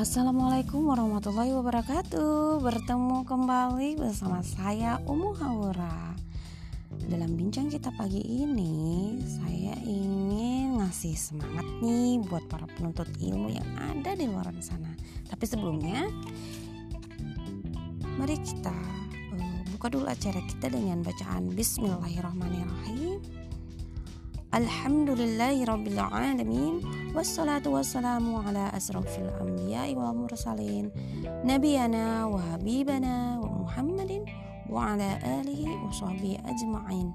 Assalamualaikum warahmatullahi wabarakatuh. Bertemu kembali bersama saya Umu Haura. Dalam bincang kita pagi ini Saya ingin ngasih semangat nih Buat para penuntut ilmu yang ada di luar sana. Tapi sebelumnya Mari kita uh, buka dulu acara kita dengan bacaan Bismillahirrahmanirrahim Alhamdulillahi Rabbil Alamin. Wassalatu wassalamu ala asrafil anbiya wal mursalin. Nabiyana wa habibana wa Muhammadin Wa ala alihi wa sahbihi ajma'in.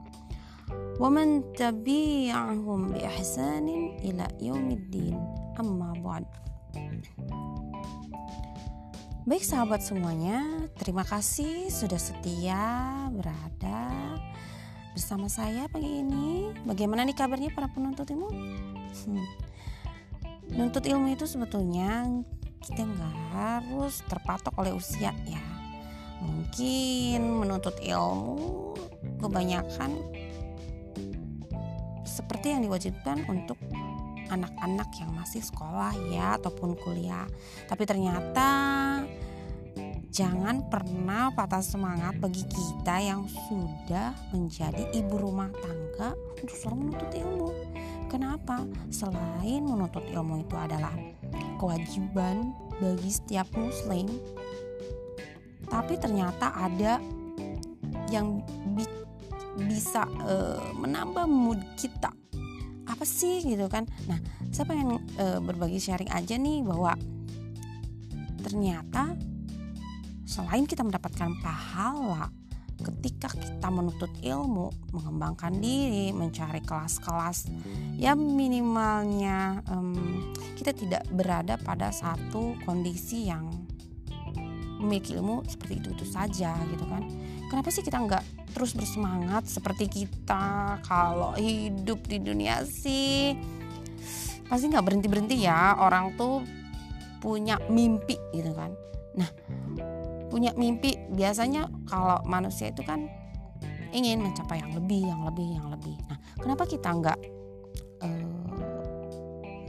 Wa man tabi'ahum bi ihsanin ila yaumiddin Amma ba'd. Baik sahabat semuanya, terima kasih sudah setia berada bersama saya pagi ini. Bagaimana nih kabarnya para penuntut ilmu? Hmm. Menuntut ilmu itu sebetulnya kita nggak harus terpatok oleh usia ya. Mungkin menuntut ilmu kebanyakan seperti yang diwajibkan untuk anak-anak yang masih sekolah ya ataupun kuliah. Tapi ternyata Jangan pernah patah semangat bagi kita yang sudah menjadi ibu rumah tangga untuk selalu menuntut ilmu. Kenapa? Selain menuntut ilmu itu adalah kewajiban bagi setiap muslim, tapi ternyata ada yang bi bisa uh, menambah mood kita. Apa sih gitu kan? Nah, saya pengen uh, berbagi sharing aja nih bahwa ternyata Selain kita mendapatkan pahala ketika kita menuntut ilmu, mengembangkan diri, mencari kelas-kelas, ya minimalnya um, kita tidak berada pada satu kondisi yang memiliki ilmu seperti itu itu saja gitu kan. Kenapa sih kita nggak terus bersemangat seperti kita kalau hidup di dunia sih pasti nggak berhenti berhenti ya orang tuh punya mimpi gitu kan. Nah punya mimpi biasanya kalau manusia itu kan ingin mencapai yang lebih yang lebih yang lebih. Nah kenapa kita nggak uh,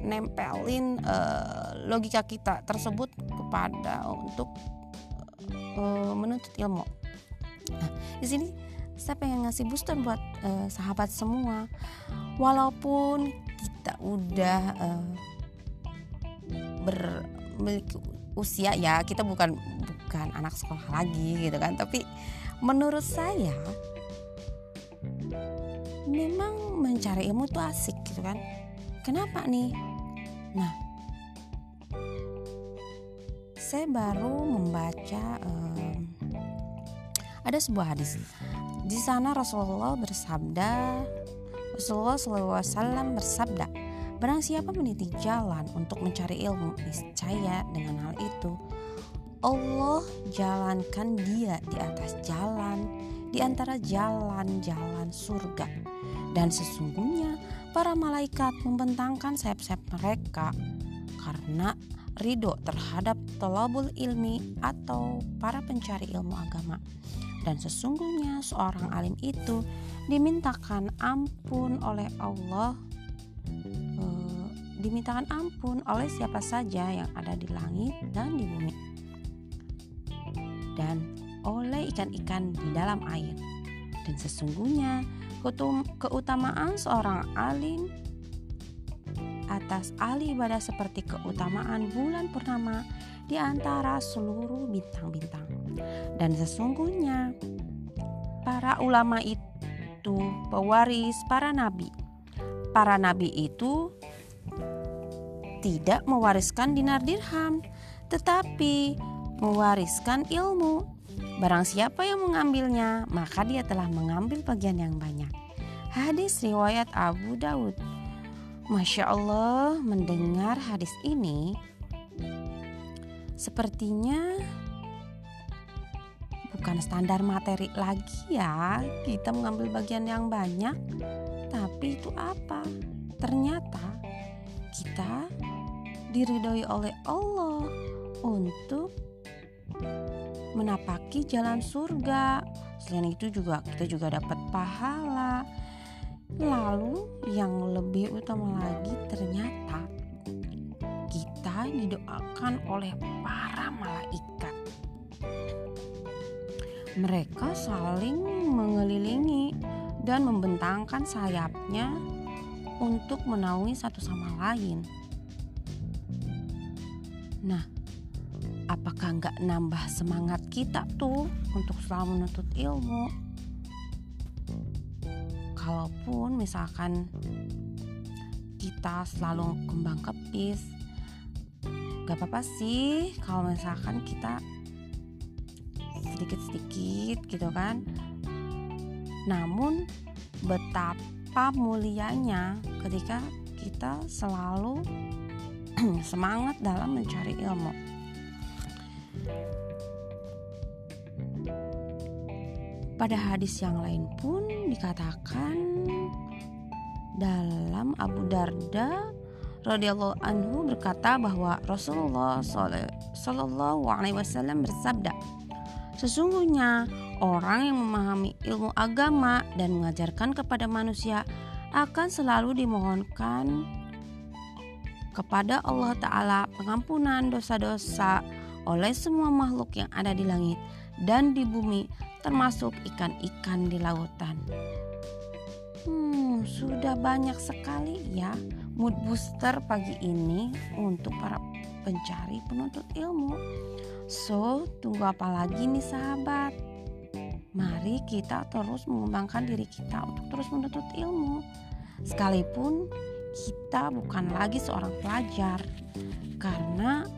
nempelin uh, logika kita tersebut kepada untuk uh, menuntut ilmu? Nah di sini saya pengen ngasih booster buat uh, sahabat semua. Walaupun kita udah uh, bermiliki usia ya kita bukan bukan anak sekolah lagi gitu kan. Tapi menurut saya memang mencari ilmu itu asik gitu kan. Kenapa nih? Nah saya baru membaca um, ada sebuah hadis. Di sana Rasulullah bersabda Rasulullah SAW bersabda Barang siapa meniti jalan untuk mencari ilmu, niscaya dengan hal itu Allah jalankan dia di atas jalan, di antara jalan-jalan surga. Dan sesungguhnya para malaikat membentangkan sayap-sayap mereka karena ridho terhadap telabul ilmi atau para pencari ilmu agama. Dan sesungguhnya seorang alim itu dimintakan ampun oleh Allah eh, dimintakan ampun oleh siapa saja yang ada di langit dan di bumi dan oleh ikan-ikan di dalam air. Dan sesungguhnya keutamaan seorang alim atas ahli ibadah seperti keutamaan bulan purnama di antara seluruh bintang-bintang. Dan sesungguhnya para ulama itu pewaris para nabi. Para nabi itu tidak mewariskan dinar dirham, tetapi mewariskan ilmu. Barang siapa yang mengambilnya, maka dia telah mengambil bagian yang banyak. Hadis riwayat Abu Daud. Masya Allah, mendengar hadis ini, sepertinya bukan standar materi lagi ya. Kita mengambil bagian yang banyak, tapi itu apa? Ternyata kita diridhoi oleh Allah untuk menapaki jalan surga. Selain itu juga kita juga dapat pahala. Lalu yang lebih utama lagi ternyata kita didoakan oleh para malaikat. Mereka saling mengelilingi dan membentangkan sayapnya untuk menaungi satu sama lain. Nah, apakah nggak nambah semangat kita tuh untuk selalu menuntut ilmu? Kalaupun misalkan kita selalu kembang kepis, gak apa-apa sih kalau misalkan kita sedikit-sedikit gitu kan. Namun betapa mulianya ketika kita selalu semangat dalam mencari ilmu. Pada hadis yang lain pun dikatakan dalam Abu Darda radhiyallahu anhu berkata bahwa Rasulullah sallallahu alaihi wasallam bersabda, sesungguhnya orang yang memahami ilmu agama dan mengajarkan kepada manusia akan selalu dimohonkan kepada Allah Ta'ala pengampunan dosa-dosa oleh semua makhluk yang ada di langit dan di bumi termasuk ikan-ikan di lautan. Hmm, sudah banyak sekali ya mood booster pagi ini untuk para pencari penuntut ilmu. So, tunggu apa lagi nih sahabat? Mari kita terus mengembangkan diri kita untuk terus menuntut ilmu. Sekalipun kita bukan lagi seorang pelajar karena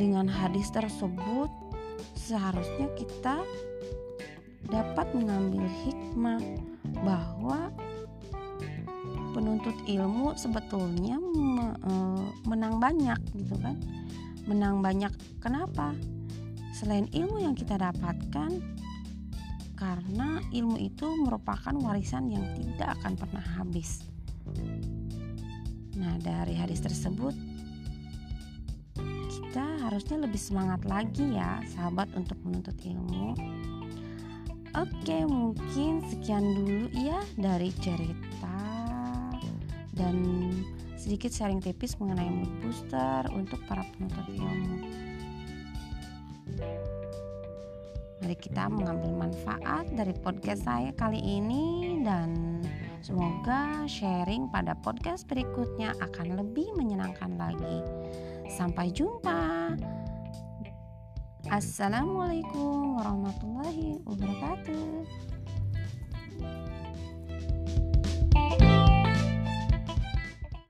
dengan hadis tersebut seharusnya kita dapat mengambil hikmah bahwa penuntut ilmu sebetulnya e, menang banyak gitu kan? Menang banyak kenapa? Selain ilmu yang kita dapatkan karena ilmu itu merupakan warisan yang tidak akan pernah habis. Nah, dari hadis tersebut harusnya lebih semangat lagi ya, sahabat untuk menuntut ilmu. Oke, mungkin sekian dulu ya dari cerita dan sedikit sharing tipis mengenai mood booster untuk para penuntut ilmu. Mari kita mengambil manfaat dari podcast saya kali ini dan Semoga sharing pada podcast berikutnya akan lebih menyenangkan lagi. Sampai jumpa. Assalamualaikum warahmatullahi wabarakatuh.